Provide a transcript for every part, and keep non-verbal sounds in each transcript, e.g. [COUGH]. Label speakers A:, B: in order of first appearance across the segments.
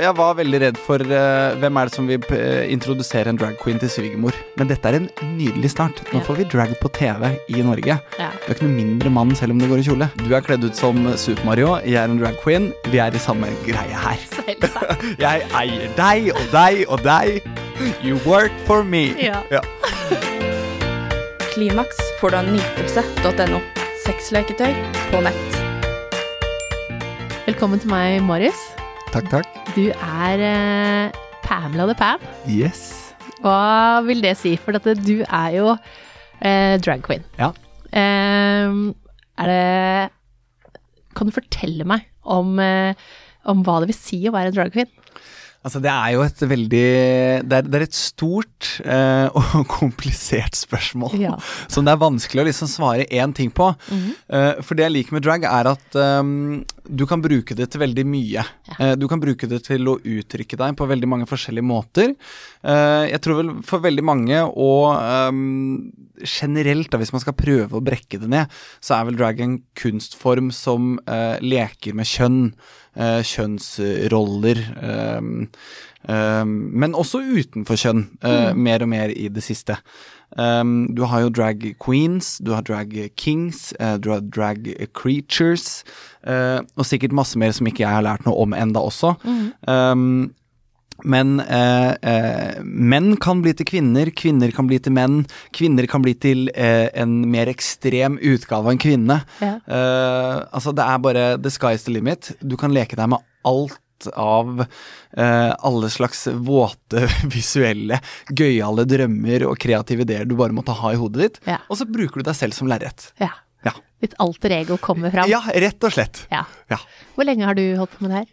A: jeg var veldig redd for uh, hvem er det som vil uh, introdusere en drag queen til svigermor. Men dette er en nydelig start. Nå
B: Ja.
A: får vi drag på TV i Norge.
B: Ja.
A: Du er ikke noe mindre mann selv om du går i kjole. Du er kledd ut som Super Mario, jeg er en drag queen. Vi er i samme greie her. [LAUGHS] Jeg eier deg og deg og deg. You work for me.
B: Ja.
C: Klimaks får du av nytelse.no. Sexleketøy på nett.
B: Velkommen til meg, Marius.
A: Takk, takk.
B: Du er eh, Pamela the Pam.
A: Yes.
B: Hva vil det si? For at du er jo eh, drag queen.
A: Ja.
B: Eh, er det Kan du fortelle meg om, eh, om hva det vil si å være drag queen?
A: Altså, det er jo et veldig Det er, det er et stort eh, [LAUGHS] og komplisert spørsmål.
B: Ja.
A: Som det er vanskelig å liksom svare én ting på.
B: Mhm.
A: Eh, for det jeg liker med drag, er at ehm, du kan bruke det til veldig mye.
B: Ja.
A: Eh, du kan bruke det til å uttrykke deg på veldig mange forskjellige måter. Eh, jeg tror vel for veldig mange, og ehm, generelt, da, hvis man skal prøve å brekke det ned, så er vel drag en kunstform som eh, leker med kjønn. eh, kjønnsroller. Ehm, ehm, men også utenfor kjønn, mm. mer og mer i det siste. Um, du har jo drag queens, du har drag kings, eh, du har drag creatures, eh, og sikkert masse mer som ikke jeg har lært noe om enda også. Um, men eh, eh, menn kan bli til kvinner, kvinner kan bli til menn, kvinner kan bli til eh, en mer ekstrem utgave av en kvinne.
B: Ja.
A: Eh, altså, det er bare the sky's the limit. Du kan leke deg med alt av eh, alle slags våte, [LAUGHS] visuelle, gøyale drømmer og kreative ideer du bare måtte ha i hodet ditt.
B: Ja.
A: Og så bruker du deg selv som lerret.
B: Ja.
A: Ja.
B: Ditt alter ego kommer fram.
A: ja, rett og slett.
B: Ja.
A: Ja.
B: Hvor lenge har du holdt på med det her?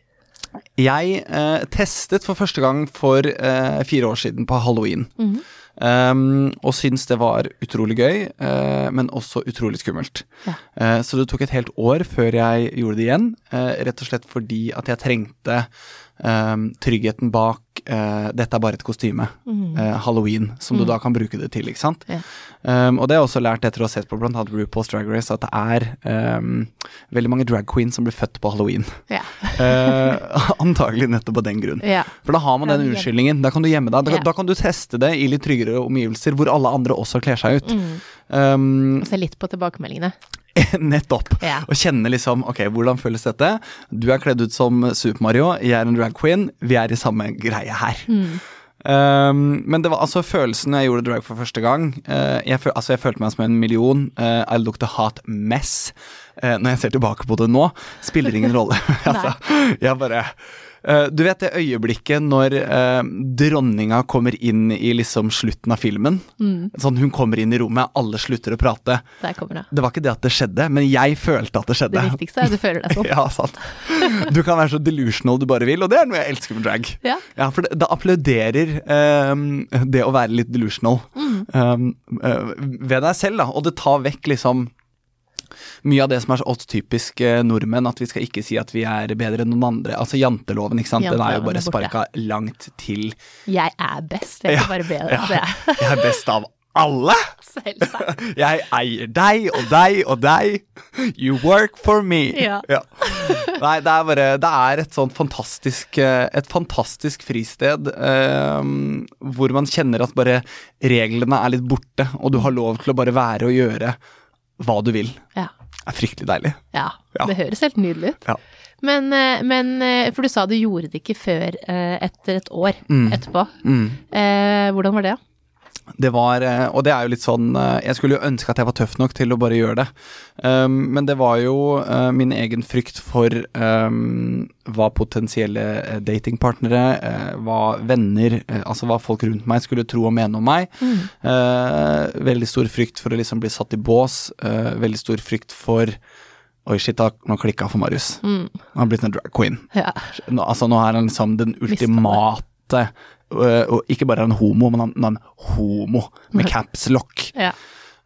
A: Jeg eh, testet for første gang for eh, fire år siden på halloween. Um, og syntes det var utrolig gøy, uh, men også utrolig skummelt.
B: Ja.
A: Uh, så det tok et helt år før jeg gjorde det igjen, uh, rett og slett fordi at jeg trengte um, tryggheten bak uh, dette er bare et kostyme, eh, halloween, som du da kan bruke det til, ikke sant.
B: Yeah.
A: Um, og det har jeg også lært etter å ha sett på annet RuPaul's Drag Race, at det er um, veldig mange drag queens som blir født på halloween.
B: Yeah. [LAUGHS]
A: uh, antagelig nettopp av den grunn.
B: Yeah.
A: For da har man den unnskyldningen. Da kan du gjemme deg. Da, da kan du teste det i litt tryggere omgivelser, hvor alle andre også kler seg ut.
B: Mm. Og se litt på tilbakemeldingene. [LAUGHS]
A: nettopp.
B: Ja.
A: Og kjenne liksom Ok, hvordan føles dette? Du er kledd ut som Super Mario, jeg er en drag queen. Vi er i samme greie her.
B: Mm.
A: Um, men det var altså følelsen når jeg gjorde drag for første gang. Uh, jeg, føl, altså jeg følte meg som en million. Uh, I looked a hot mess. Uh, når jeg ser tilbake på det nå, spiller ingen [LAUGHS] rolle. [LAUGHS] altså, jeg bare eh, Du vet det øyeblikket når eh, dronninga kommer inn i liksom slutten av filmen.
B: Mm.
A: Sånn Hun kommer inn i rommet, alle slutter å prate.
B: Der kommer det.
A: Det var ikke det at det skjedde, men jeg følte at det skjedde.
B: Det viktigste er at du føler deg sånn. [LAUGHS]
A: Ja, sant. Du kan være så delusional du bare vil, og det er noe jeg elsker med drag.
B: Ja.
A: Ja, for det, det applauderer ehm, det å være litt delusional ehm, eh, ved deg selv, da. Og det tar vekk liksom mye av det som er så oss typisk eh, nordmenn, at vi skal ikke si at vi er bedre enn noen andre. Altså janteloven, ikke sant. Den er jo bare sparka langt til.
B: Jeg er best. Jeg er
A: Ja.
B: bare bedre.
A: Ja.
B: Er
A: Jeg er best av alle!
B: selvsagt. [LAUGHS]
A: Jeg eier deg og deg og deg. You work for me.
B: Ja.
A: Nei, det er bare Det er et sånt fantastisk eh, Et fantastisk fristed eh, hvor man kjenner at bare reglene er litt borte, og du har lov til å bare være og gjøre hva du vil.
B: Ja.
A: Det er fryktelig deilig.
B: ja.
A: Ja.
B: Det høres helt nydelig ut.
A: Ja.
B: Men, eh, men eh, For du sa du gjorde det ikke før eh, etter et år etterpå.
A: Mm.
B: Eh, hvordan var det?
A: Det var, eh, og det er jo litt sånn eh, Jeg skulle jo ønske at jeg var tøff nok til å bare gjøre det. Um, men det var jo uh, min egen frykt for um, hva potensielle datingpartnere, uh, hva venner, uh, altså hva folk rundt meg skulle tro og mene om meg. Eh, veldig stor frykt for å liksom bli satt i bås. veldig stor frykt for Oi, shit, da, nå klikka for Marius.
B: Mm.
A: Han har blitt en drag queen.
B: Ja.
A: Nå, altså, nå er han liksom den ultimate Og ikke bare han homo, men han, han homo med [LAUGHS] caps lock.
B: ja.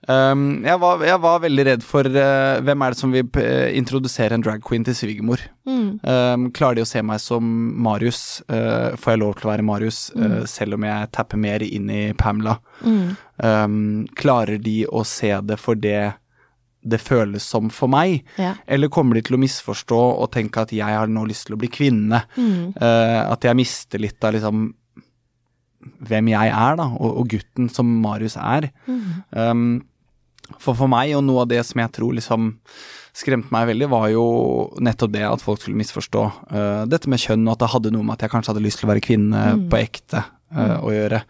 A: Um, jeg, var, jeg var veldig redd for uh, hvem er det som vil uh, introdusere en drag queen til svigermor.
B: Mm.
A: Um, klarer de å se meg som Marius? Uh, får jeg lov til å være Marius, øh, selv om jeg tapper mer inn i Pamela?
B: Mm.
A: Um, klarer de å se det for det det føles som for meg?
B: Ja.
A: Eller kommer de til å misforstå og tenke at jeg har nå lyst til å bli kvinne?
B: Mm.
A: Eh, at jeg mister litt av liksom hvem jeg er, da, og, og gutten som Marius er.
B: Mm.
A: Um, for for meg, og noe av det som jeg tror liksom skremte meg veldig, var jo nettopp det at folk skulle misforstå uh, dette med kjønn, og at det hadde noe med at jeg kanskje hadde lyst til å være kvinne
B: Mm.
A: på ekte uh, å gjøre.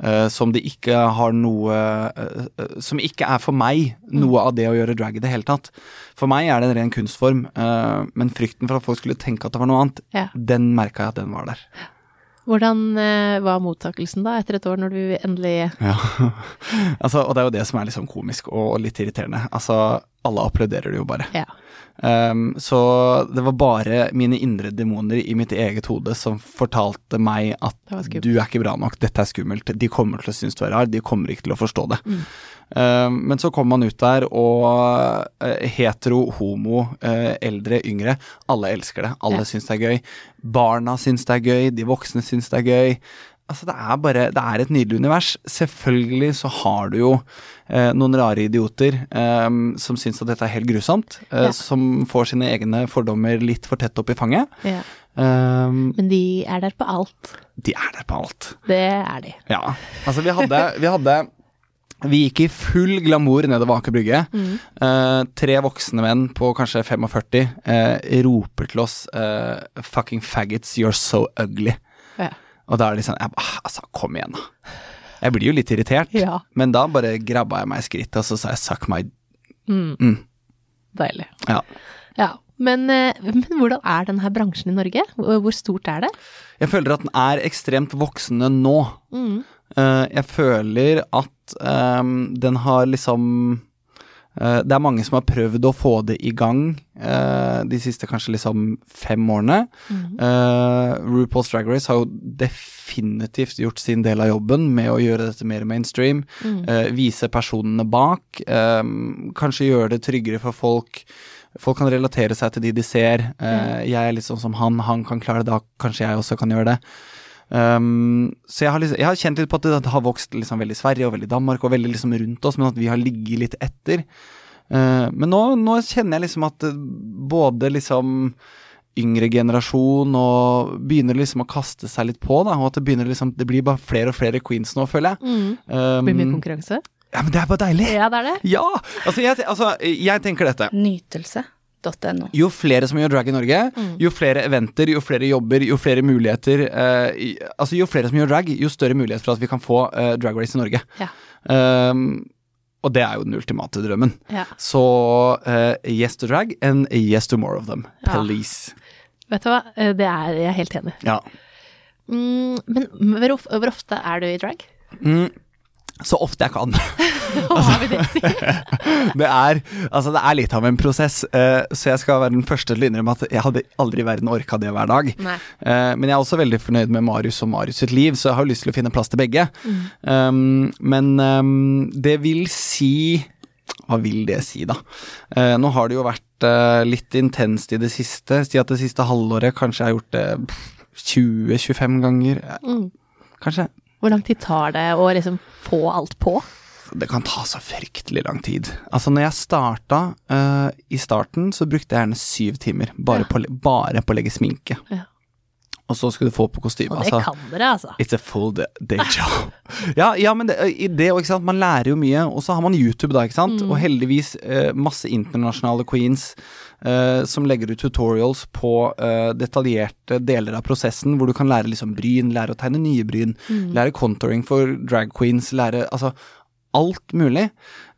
A: Uh, som det ikke har noe uh, uh, Som ikke er for meg noe av det å gjøre drag i det hele tatt. For meg er det en ren kunstform, uh, men frykten for at folk skulle tenke at det var noe annet,
B: Ja.
A: den merka jeg at den var der.
B: Hvordan eh, var mottakelsen da, etter et år, når du endelig
A: Ja. [LAUGHS] altså, og det er jo det som er sånn komisk og litt irriterende. Altså, alle applauderer det jo bare.
B: Ja.
A: Um, så det var bare mine indre demoner i mitt eget hode som fortalte meg at du er ikke bra nok, dette er skummelt, de kommer til å synes du er rar, de kommer ikke til å forstå det.
B: Mm.
A: Um, men så kommer man ut der, og uh, hetero, homo, uh, eldre, yngre, alle elsker det. Alle
B: Ja.
A: syns det er gøy. Barna syns det er gøy, de voksne syns det er gøy. Altså, det er bare Det er et nydelig univers. Selvfølgelig så har du jo eh, noen rare idioter eh, som syns at dette er helt grusomt. Eh,
B: Ja.
A: Som får sine egne fordommer litt for tett opp i fanget.
B: ja.
A: Um,
B: Men de er der på alt.
A: de er der på alt.
B: Det er de.
A: Ja. Altså, vi hadde, vi hadde vi gikk i full glamour nedover Aker Brygge.
B: Mm.
A: Eh, tre voksne menn på kanskje 45 eh, roper til oss eh, 'fucking faggots, you're so ugly'.
B: Ja.
A: Og da er det sånn jeg, ba, Altså, kom igjen, da. Jeg blir jo litt irritert,
B: Ja.
A: men da bare grabba jeg meg i skrittet, og så sa jeg 'suck my
B: Mm.
A: Mm.
B: Deilig.
A: Ja.
B: Ja. Men, eh, men hvordan er denne bransjen i Norge? Hvor stort er det?
A: Jeg føler at den er ekstremt voksende nå.
B: Mm.
A: Eh, jeg føler at um, den har liksom Det er mange som har prøvd å få det i gang eh, de siste kanskje liksom fem årene.
B: Mm.
A: Uh, RuPaul's Drag Race har jo definitivt gjort sin del av jobben med å gjøre dette mer mainstream.
B: Mm.
A: eh, vise personene bak. kanskje gjøre det tryggere for folk. Folk kan relatere seg til de de ser. Eh, Jeg er litt sånn som han, han kan klare det, da kanskje jeg også kan gjøre det. Um, så jeg har, liksom, jeg har kjent litt på at det har vokst liksom veldig i Sverige og veldig i Danmark og veldig liksom rundt oss, men at vi har ligget litt etter. Uh, men nå, nå kjenner jeg liksom at eh, både liksom yngre generasjon og begynner liksom å kaste seg litt på, da, og at det begynner liksom Det blir bare flere og flere queens nå, føler jeg.
B: Mm.
A: Um,
B: Blir mye konkurranse?
A: ja, men det er bare deilig!
B: Ja, det er det.
A: Ja! Altså, jeg, altså, jeg tenker dette.
C: Nytelse.no.
A: Jo flere som gjør drag i Norge,
B: Mm.
A: jo flere eventer, jo flere jobber, jo flere muligheter uh, i- Altså, jo flere som gjør drag, jo større mulighet for at vi kan få uh, drag race i Norge.
B: Ja.
A: Um, og det er jo den ultimate drømmen.
B: Ja.
A: Så uh, yes to drag, and yes to more of them.
B: Ja. Vet du hva, det er jeg er helt enig. i.
A: Ja.
B: Mm, men hvor ofte er du i drag?
A: Mm. Så ofte jeg kan. [LAUGHS]
B: altså, [LAUGHS] det
A: er altså det er litt av en prosess, uh, så jeg skal være den første til å innrømme at jeg hadde aldri i verden orka det hver dag. Eh, men jeg er også veldig fornøyd med Marius og Marius sitt liv, så jeg har lyst til å finne plass til begge.
B: Mm.
A: Um, men um, det vil si Hva vil det si, da? Uh, nå har det jo vært litt intenst i det siste. Si at det siste halvåret kanskje jeg har gjort det 20-25 ganger.
B: Mm.
A: Kanskje.
B: Hvor lang tid tar det å liksom få alt på?
A: Det kan ta så fryktelig lang tid. Altså, når jeg starta uh, i starten, så brukte jeg gjerne syv timer bare,
B: Ja.
A: på, bare på å legge sminke.
B: Ja.
A: Og så skulle du få på kostyme.
B: Og det
A: Altså,
B: kan dere, altså.
A: It's a full day, day job. [LAUGHS] ja, ja, men det, det ikke sant, man lærer jo mye. Og så har man YouTube, da, ikke sant.
B: Mm.
A: Og heldigvis eh, masse internasjonale queens eh, som legger ut tutorials på eh, detaljerte deler av prosessen, hvor du kan lære liksom bryn, lære å tegne nye bryn,
B: Mm.
A: lære contouring for drag queens, lære altså alt mulig.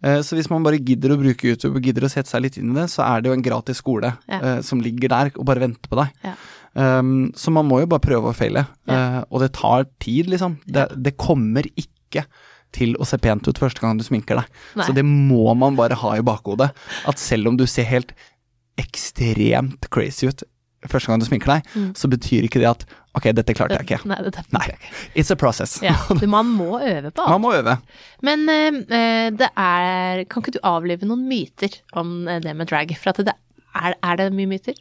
A: Eh, så hvis man bare gidder å bruke YouTube og gidder å sette seg litt inn i det, så er det jo en gratis skole
B: Ja.
A: eh, som ligger der og bare venter på deg.
B: Ja.
A: Um, så man må jo bare prøve å feile,
B: Ja.
A: Uh, og det tar tid, liksom. Det, det kommer ikke til å se pent ut første gang du sminker deg.
B: Nei.
A: Så det må man bare ha i bakhodet. At selv om du ser helt ekstremt crazy ut første gang du sminker deg,
B: Mm.
A: så betyr ikke det at ok, dette klarte jeg ikke.
B: Nei, det
A: Nei.
B: Jeg ikke.
A: It's a process.
B: Ja, [LAUGHS] man må øve på alt.
A: Man må øve.
B: Men eh, det er Kan ikke du avlive noen myter om eh, det med drag? For at det er, er det mye myter?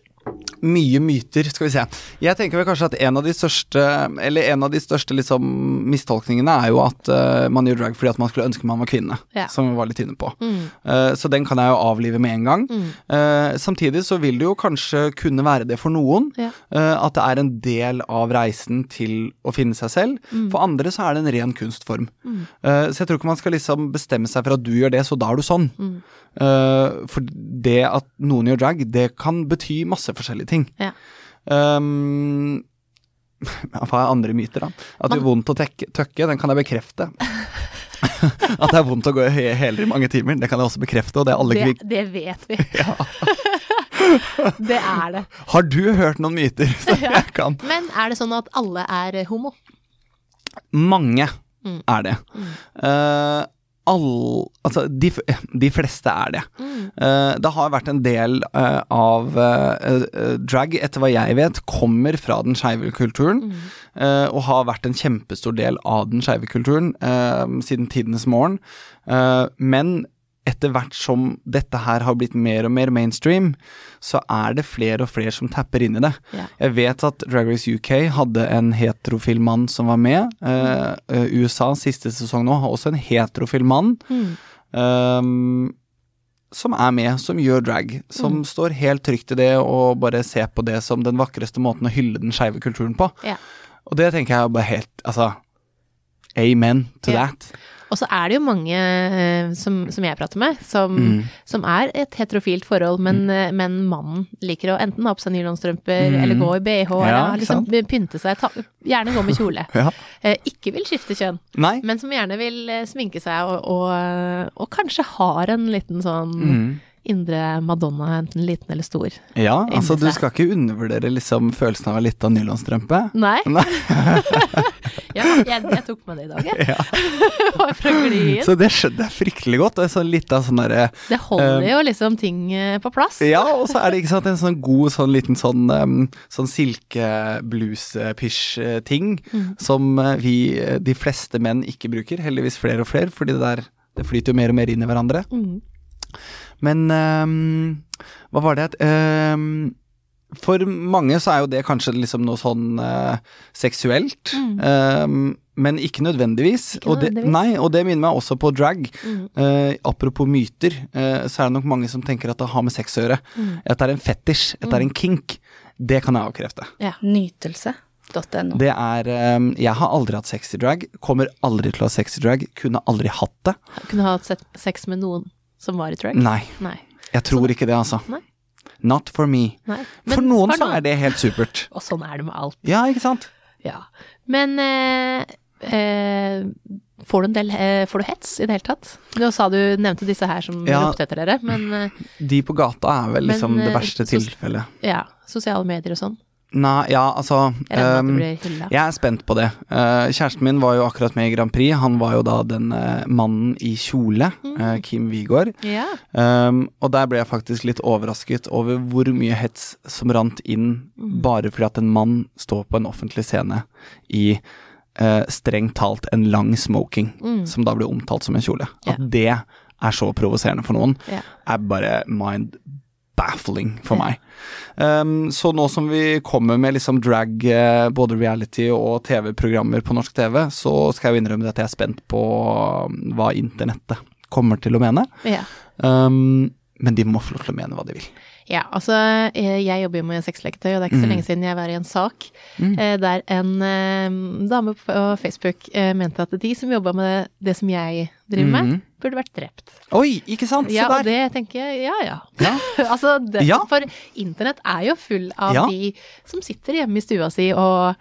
A: Mye myter, skal vi se. Jeg tenker vel kanskje at en av de største Eller en av de største liksom mistolkningene er jo at uh, man gjør drag fordi at man skulle ønske man var kvinne,
B: Ja.
A: som vi var litt inne på.
B: Mm.
A: Uh, så den kan jeg jo avlive med en gang.
B: Mm.
A: Uh, samtidig så vil det jo kanskje kunne være det for noen.
B: Ja.
A: at det er en del av reisen til å finne seg selv. For andre så er det en ren kunstform.
B: Mm.
A: Så jeg tror ikke man skal liksom bestemme seg for at du gjør det, så da er du sånn.
B: Mm.
A: For det at noen gjør drag, det kan bety masse forskjellige ting.
B: Ja.
A: Um, [LAUGHS] hva er andre myter, da? At det gjør vondt å tekke, tøkke, den kan jeg bekrefte. [LAUGHS] at det er vondt å gå i hæler i mange timer, det kan jeg også bekrefte. Og det er alle
B: Det, det vet vi. [LAUGHS] det er det.
A: Har du hørt noen myter Så
B: Ja.
A: jeg kan?
B: Men er det sånn at alle er homo?
A: Mange
B: Mm.
A: er det. Eh, all, altså, de, [LAUGHS] de fleste er det.
B: Mm.
A: Uh, det har vært en del uh, av eh, drag, etter hva jeg vet, kommer fra den skeive kulturen.
B: Mm.
A: og har vært en kjempestor del av den skeive kulturen siden tidenes morgen. Men etter hvert som dette her har blitt mer og mer mainstream, så er det flere og flere som tapper inn i det.
B: Ja.
A: Jeg vet at Drag Race UK hadde en heterofil mann som var med. Eh, eh, USA siste sesong nå har også en heterofil mann.
B: Mm.
A: ehm, som er med, som gjør drag. Som står helt trygt i det og bare ser på det som den vakreste måten å hylle den skeive kulturen på.
B: Ja.
A: Og det tenker jeg er bare helt Altså, amen to
B: yeah.
A: that.
B: Og så er det jo mange eh, som, som jeg prater med, som,
A: Mm.
B: som er et heterofilt forhold, men, mm. men mannen liker å enten ha på seg nylonstrømper
A: Mm.
B: eller gå i bh,
A: Ja,
B: eller liksom
A: sant?
B: pynte seg, ta, gjerne gå med kjole. [LAUGHS]
A: Ja.
B: Eh, ikke vil skifte kjønn,
A: Nei.
B: men som gjerne vil eh, sminke seg og, og, og kanskje har en liten sånn
A: Mm.
B: Indre Madonna, enten liten eller stor.
A: Ja, altså du skal ikke undervurdere liksom følelsen av en av nylonstrømpe.
B: Nei? [LAUGHS]
A: Nei. [LAUGHS]
B: Ja, jeg, jeg tok med det i dag, jeg. Ja. [LAUGHS]
A: Så det skjønner jeg fryktelig godt. Det er sånn litt av sånn derre
B: Det holder jo liksom ting eh, på plass.
A: Ja, og så er det ikke sant en sånn god sånn liten sånn, um, sånn silke-blues-pysj-ting
B: Mm.
A: som eh, vi, de fleste menn, ikke bruker. Heldigvis flere og flere, fordi det der det flyter jo mer og mer inn i hverandre.
B: Mm.
A: Men um, hva var det um, For mange så er jo det kanskje liksom noe sånn eh, seksuelt. Um, men ikke nødvendigvis.
B: Ikke nødvendigvis.
A: og, det, nei, og det minner meg også på drag.
B: Mm.
A: Uh, apropos myter, uh, så er det nok mange som tenker at det har med sex å gjøre.
B: Mm.
A: At det er en fetisj, at det er en kink. Det kan jeg avkrefte.
B: Ja.
C: Nytelse.no.
A: Det er um, Jeg har aldri hatt sex i drag. Kommer aldri til å ha sex i drag. Kunne aldri hatt det.
B: Kunne ha hatt sex med noen som var i drag?
A: Nei.
B: Nei.
A: Jeg tror ikke det, altså.
B: Nei.
A: Not for me.
B: Nei.
A: For noen
B: for
A: så er det helt supert. [LAUGHS]
B: Og sånn er det med alt.
A: Ja, ikke sant?
B: Ja. Men eh, eh, får, du en del, eh, får du hets i det hele tatt? Du sa du nevnte disse her som
A: Ja.
B: ropte etter dere, men eh,
A: De på gata er vel
B: Men,
A: liksom det
B: eh,
A: verste tilfellet.
B: ja, sosiale medier og sånn.
A: Nei, ja, altså um. Jeg er spent på det. Uh, kjæresten min var jo akkurat med i Grand Prix. Han var jo da den uh, mannen i kjole, eh, Kim Wigård.
B: Ja.
A: Um, og der ble jeg faktisk litt overrasket over hvor mye hets som rant inn bare fordi at en mann står på en offentlig scene i strengt talt en lang smoking, som da ble omtalt som en kjole.
B: Ja.
A: At det er så provoserende for noen,
B: Ja.
A: er bare mind baffling for meg. Um, så nå som vi kommer med liksom drag, eh, både reality og TV-programmer på norsk TV, så skal jeg jo innrømme at jeg er spent på um, hva internettet kommer til å mene.
B: ja.
A: Um, men de må få lov til å mene hva de vil.
B: Ja, altså eh, jeg jobber jo med sexleketøy, og det er ikke så
A: Mm.
B: lenge siden jeg var i en sak
A: Mm.
B: eh, der en eh, dame på Facebook mente at de som jobba med det som jeg driver med,
A: Mhm.
B: burde vært drept.
A: Oi, ikke sant? Se
B: Ja, og det tenker jeg, ja ja.
A: Ja. [LAUGHS]
B: altså, det,
A: Ja.
B: for internett er jo full av
A: Ja.
B: de som sitter hjemme i stua si og,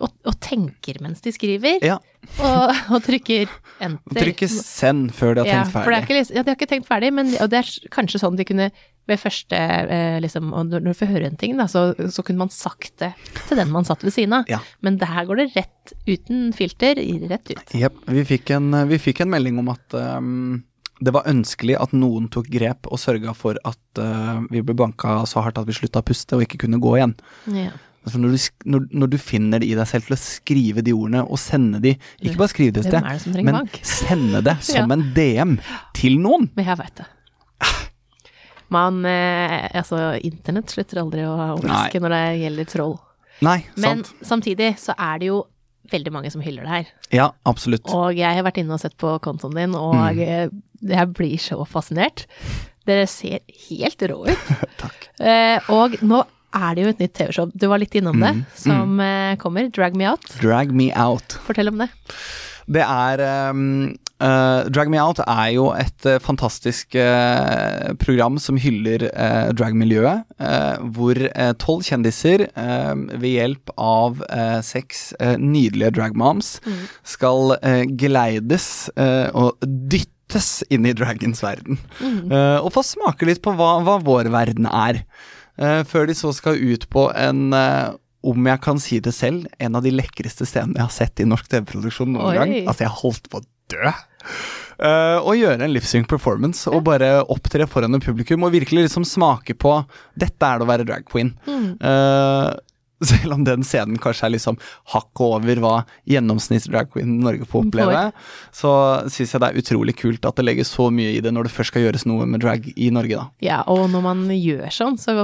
B: og, og tenker mens de skriver,
A: ja.
B: og, og trykker enter.
A: Trykker send før de har
B: ja,
A: tenkt
B: er
A: ferdig.
B: ikke, liksom- ja, de har ikke tenkt ferdig, men og det er kanskje sånn de kunne ved første eh, liksom, og når du får høre en ting, da, så, så kunne man sagt det til den man satt ved siden av.
A: Ja.
B: Men det her går det rett uten filter, rett ut.
A: Jepp. vi, vi fikk en melding om at um, det var ønskelig at noen tok grep og sørga for at uh, vi ble banka så hardt at vi slutta å puste og ikke kunne gå igjen.
B: Ja.
A: Altså når, du, når, når du finner det i deg selv til å skrive de ordene og sende de Ikke bare skrive det et sted, men
B: bank?
A: sende det [LAUGHS] som
B: Ja.
A: en DM til noen.
B: Men jeg veit det. Man eh, Altså, internett slutter aldri å overraske når det gjelder troll.
A: Nei,
B: Men
A: sant.
B: samtidig så er det jo veldig mange som hyller det her.
A: Ja, absolutt.
B: Og jeg har vært inne og sett på kontoen din, og
A: Mm.
B: eh, jeg blir så fascinert. Dere ser helt rå ut. [LAUGHS]
A: Takk.
B: Eh, og nå er det jo et nytt TV-show, du var litt innom det,
A: Mm,
B: som mm. kommer. Drag Me Out.
A: Drag me out.
B: Fortell om det.
A: Det er um, uh, Drag Me Out er jo et uh, fantastisk uh, program som hyller dragmiljøet, hvor tolv kjendiser ved hjelp av seks nydelige dragmoms skal uh, geleides og dyttes inn i dragens verden. Uh, og få smake litt på hva, hva vår verden er. Uh, før de så skal ut på en uh, om jeg kan si det selv, en av de lekreste scenene jeg har sett i norsk TV-produksjon noen
B: Oi.
A: gang. Altså, jeg holdt på å dø. Uh, og gjøre en lip-sync performance og bare opptre foran et publikum og virkelig liksom smake på Dette er det å være drag queen. Uh, [LAUGHS] selv om den scenen kanskje er liksom hakket over hva gjennomsnitts drag queen i Norge får oppleve, så syns jeg det er utrolig kult at det legges så mye i det når det først skal gjøres noe med drag i Norge, da.
B: Ja, og når man gjør sånn, så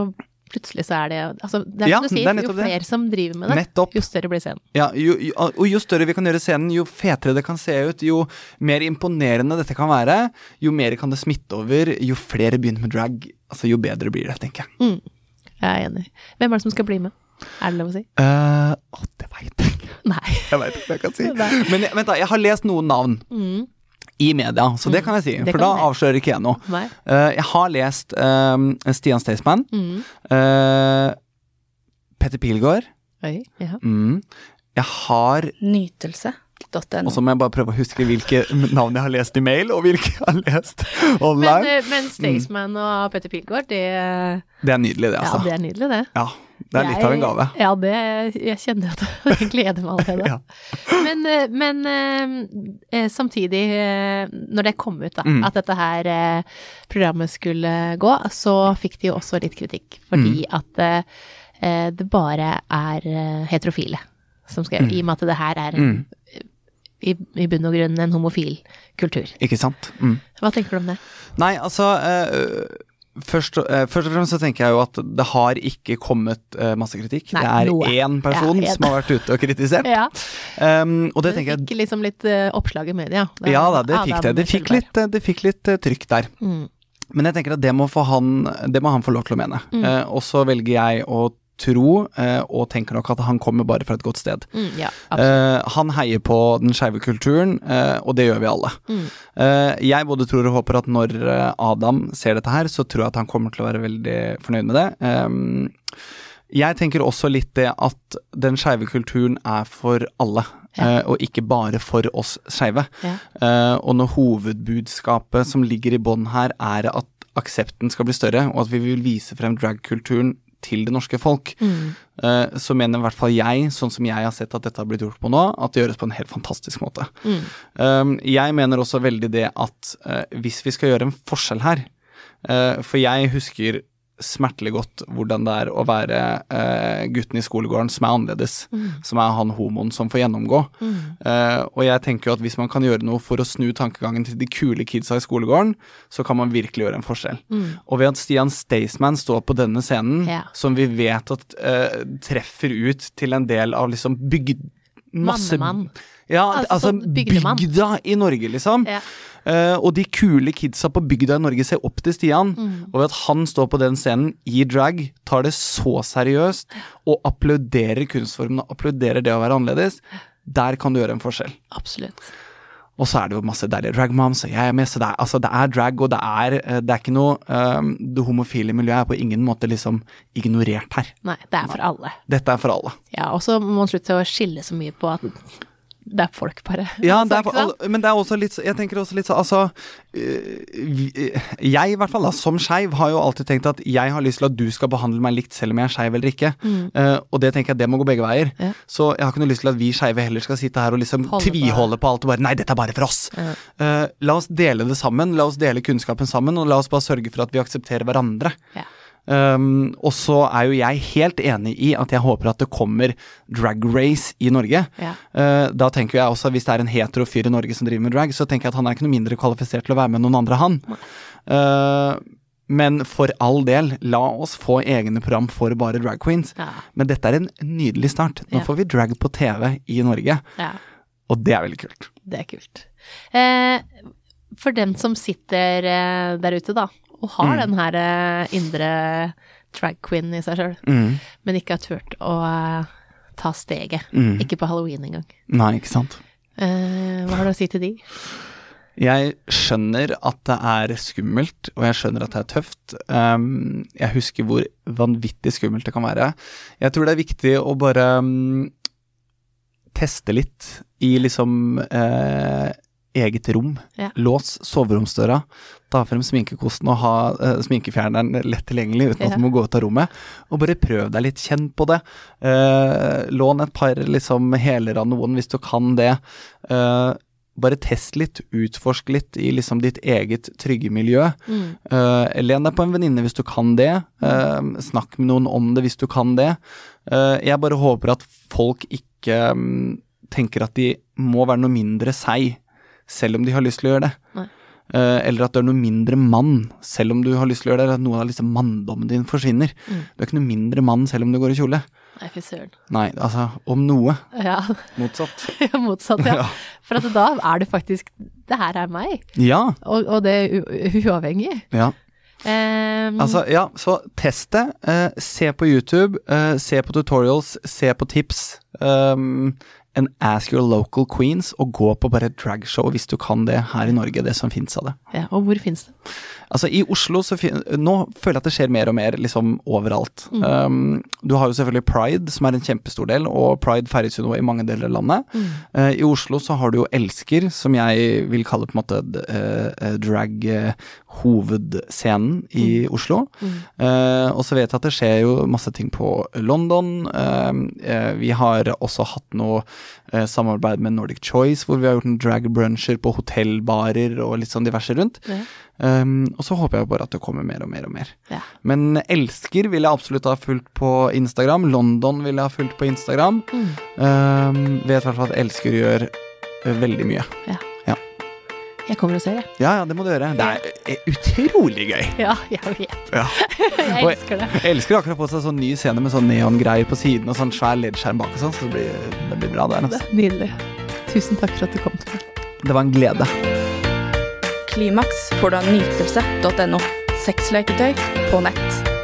B: plutselig så er det Altså, det er
A: Ja,
B: som du
A: er
B: sier, jo
A: flere det.
B: som driver med det,
A: Nettopp.
B: jo større blir scenen.
A: Ja, jo, jo, og jo større vi kan gjøre scenen, jo fetere det kan se ut, jo mer imponerende dette kan være, jo mer kan det smitte over, jo flere begynner med drag, altså jo bedre blir det, tenker jeg.
B: Jeg er enig. Hvem er det som skal bli med? Er det lov å si?
A: Uh, å, det veit jeg ikke. [LAUGHS]
B: Nei.
A: Jeg veit ikke hva jeg kan si. [LAUGHS]
B: Nei.
A: Men jeg, vent da, jeg har lest noen navn
B: Mm.
A: i media, så det kan jeg si,
B: Det
A: for da
B: jeg.
A: avslører ikke jeg noe.
B: Nei.
A: Uh, jeg har lest um, Stian Staysman,
B: Mm.
A: uh, Petter Pilgaard,
B: Oi. Ja.
A: mm. jeg har
C: Nytelse.no.
A: Og så må jeg bare prøve å huske hvilke navn jeg har lest i mail, og hvilke jeg har lest online.
B: Men, men Staysman og Petter Pilgaard, det
A: Det er nydelig, det,
B: Ja,
A: altså.
B: det er nydelig, det.
A: Ja, det er litt av en gave.
B: Ja, det Jeg kjenner at [LAUGHS] jeg gleder meg allerede.
A: Ja.
B: Men, eh, men eh, eh, samtidig, eh, når det kom ut da,
A: Mm.
B: at dette her eh, programmet skulle gå, så fikk de jo også litt kritikk. Fordi
A: Mm.
B: at eh, eh, det bare er eh, heterofile som skrev,
A: Mm.
B: I og med at det her er mm. i, i bunn og grunn en homofil kultur.
A: Ikke sant? Mm.
B: Hva tenker du om det?
A: Nei, altså eh, først, eh, først og fremst så tenker jeg jo at det har ikke kommet eh, masse kritikk.
B: Nei,
A: det er
B: noe.
A: én person
B: Ja,
A: som har vært ute og kritisert. [LAUGHS]
B: Ja,
A: Um, og det
B: det
A: tenker jeg
B: fikk liksom litt oppslag i media. Det
A: Ja da, det fikk det. Det fikk litt, det fikk litt trykk der.
B: Mm.
A: Men jeg tenker at det må, han, det må han få lov til å mene.
B: Mm.
A: Og så velger jeg å tro, eh, og tenker nok at han kommer bare fra et godt sted.
B: Mm, ja.
A: Eh, han heier på den skeive kulturen, eh, og det gjør vi alle.
B: Mm.
A: Eh, jeg både tror og håper at når Adam ser dette her, så tror jeg at han kommer til å være veldig fornøyd med det. Jeg tenker også litt det at den skeive kulturen er for alle,
B: Ja.
A: og ikke bare for oss skeive.
B: Ja.
A: Og når hovedbudskapet som ligger i bånn her, er at aksepten skal bli større, og at vi vil vise frem dragkulturen til det norske folk,
B: Mm.
A: eh, så mener i hvert fall jeg, sånn som jeg har sett at dette har blitt gjort på nå, at det gjøres på en helt fantastisk måte.
B: Mm.
A: Um, jeg mener også veldig det at eh, hvis vi skal gjøre en forskjell her eh, For jeg husker smertelig godt hvordan det er å være eh, gutten i skolegården som er annerledes. Som er han homoen som får gjennomgå.
B: Mm.
A: Eh, og jeg tenker jo at hvis man kan gjøre noe for å snu tankegangen til de kule kidsa i skolegården, så kan man virkelig gjøre en forskjell.
B: Mm.
A: Og ved at Stian Staysman står på denne scenen,
B: Ja.
A: som vi vet at eh, treffer ut til en del av liksom bygd... Masse
B: Mannemann.
A: Ja,
B: Altså,
A: altså,
B: sånn bygdemann.
A: bygda i Norge, liksom.
B: Ja.
A: Uh, og de kule kidsa på bygda i Norge ser opp til Stian.
B: Mm.
A: Og ved at han står på den scenen i drag, tar det så seriøst og applauderer kunstformen og applauderer det å være annerledes, der kan du gjøre en forskjell.
B: Absolutt.
A: Og så er det jo masse deilige dragmoms, og jeg er med, så det er, altså, det er drag, og det er, eh, det er ikke noe um, Det homofile miljøet er på ingen måte liksom ignorert her.
B: Nei, det er for alle.
A: Dette er for alle.
B: Ja, og så må man slutte å skille så mye på at det er folk, bare.
A: Ja, [LAUGHS] det er men det er også litt Jeg tenker også litt sånn Altså øh, Jeg, i hvert fall, da, som skeiv, har jo alltid tenkt at jeg har lyst til at du skal behandle meg likt selv om jeg er skeiv eller ikke. Eh, og det tenker jeg det må gå begge veier.
B: Mm. Ja.
A: Så jeg har ikke noe lyst til at vi skeive heller skal sitte her og liksom
B: Holde
A: tviholde på alt og bare Nei, dette er bare for oss.
B: Ja.
A: Eh, la oss dele det sammen. La oss dele kunnskapen sammen, og la oss bare sørge for at vi aksepterer hverandre.
B: Ja.
A: Um, og så er jo jeg helt enig i at jeg håper at det kommer drag race i Norge.
B: Ja.
A: Uh, da tenker jeg også, hvis det er en hetero fyr i Norge som driver med drag, så tenker jeg at han er ikke noe mindre kvalifisert til å være med noen andre, han. Uh, Men for all del, la oss få egne program for bare drag queens.
B: Ja.
A: Men dette er en nydelig start. Nå
B: Ja.
A: får vi drag på TV i Norge,
B: ja.
A: og det er veldig kult.
B: Det er kult. Eh, for den som sitter eh, der ute, da, og har
A: Mm.
B: den her eh, indre drag queen i seg sjøl,
A: Mm.
B: men ikke har turt å eh, ta steget.
A: Mm.
B: Ikke på halloween engang.
A: Nei, ikke sant.
B: Eh, hva har du å si til de?
A: Jeg skjønner at det er skummelt, og jeg skjønner at det er tøft. Um, jeg husker hvor vanvittig skummelt det kan være. Jeg tror det er viktig å bare um, teste litt i liksom eh, eget rom.
B: Ja.
A: Lås soveromsdøra, ta frem sminkekosten og ha uh, sminkefjerneren lett tilgjengelig uten
B: Ja.
A: at du må gå ut av rommet. Og bare prøv deg litt, kjenn på det. Uh, lån et par liksom hæler av noen hvis du kan det. Uh, bare test litt, utforsk litt i liksom ditt eget trygge miljø.
B: Mm.
A: Uh, len deg på en venninne hvis du kan det. Uh, snakk med noen om det hvis du kan det. Uh, jeg bare håper at folk ikke um, tenker at de må være noe mindre seg, selv om de har lyst til å gjøre det.
B: Nei.
A: Eh, eller at du er noe mindre mann, selv om du har lyst til å gjøre det. Eller at noe av liksom manndommen din forsvinner.
B: Mm.
A: Du er ikke noe mindre mann selv om du går i kjole.
B: Nei, fy søren.
A: Nei, altså, om noe.
B: Ja,
A: Motsatt. [LAUGHS]
B: ja, motsatt, [LAUGHS] ja. For at da er det faktisk Det her er meg.
A: Ja.
B: Og, og det er uavhengig.
A: ja.
B: Um,
A: Altså, ja, så test det. Eh, se på YouTube, eh, se på tutorials, se på tips. Um, en ask your local queens, og gå på bare et dragshow hvis du kan det her i Norge, det som fins av det.
B: ja, og hvor fins det?
A: Altså, i Oslo så fin Nå føler jeg at det skjer mer og mer liksom overalt. Um, du har jo selvfølgelig Pride, som er en kjempestor del, og Pride feires jo nå i mange deler av landet. Eh, I Oslo så har du jo Elsker, som jeg vil kalle på en måte uh, drag-hovedscenen i Oslo. Eh, og så vet jeg at det skjer jo masse ting på London. Eh, eh, vi har også hatt noe eh, samarbeid med Nordic Choice, hvor vi har gjort en drag-bruncher på hotellbarer og litt sånn diverse rundt.
B: Ja.
A: Um, og så håper jeg bare at det kommer mer og mer og mer.
B: Ja.
A: Men Elsker vil jeg absolutt ha fulgt på Instagram. London vil jeg ha fulgt på Instagram.
B: Mm.
A: Um, vet i hvert fall at Elsker gjør uh, veldig mye.
B: Jeg kommer og ser det.
A: Ja, ja, det må du gjøre. Det er uh, utrolig gøy.
B: Ja, jeg vet.
A: Ja.
B: Jeg elsker det.
A: Jeg elsker akkurat på seg sånn ny scene med sånn neongreier på siden og sånn svær leddskjerm bak og sånn, så det blir, det blir bra der.
B: Det
A: Altså.
B: Nydelig. Tusen takk for at du kom til meg.
A: Det var en glede.
C: Klimaks får du av nytelse.no. Sexleketøy på nett.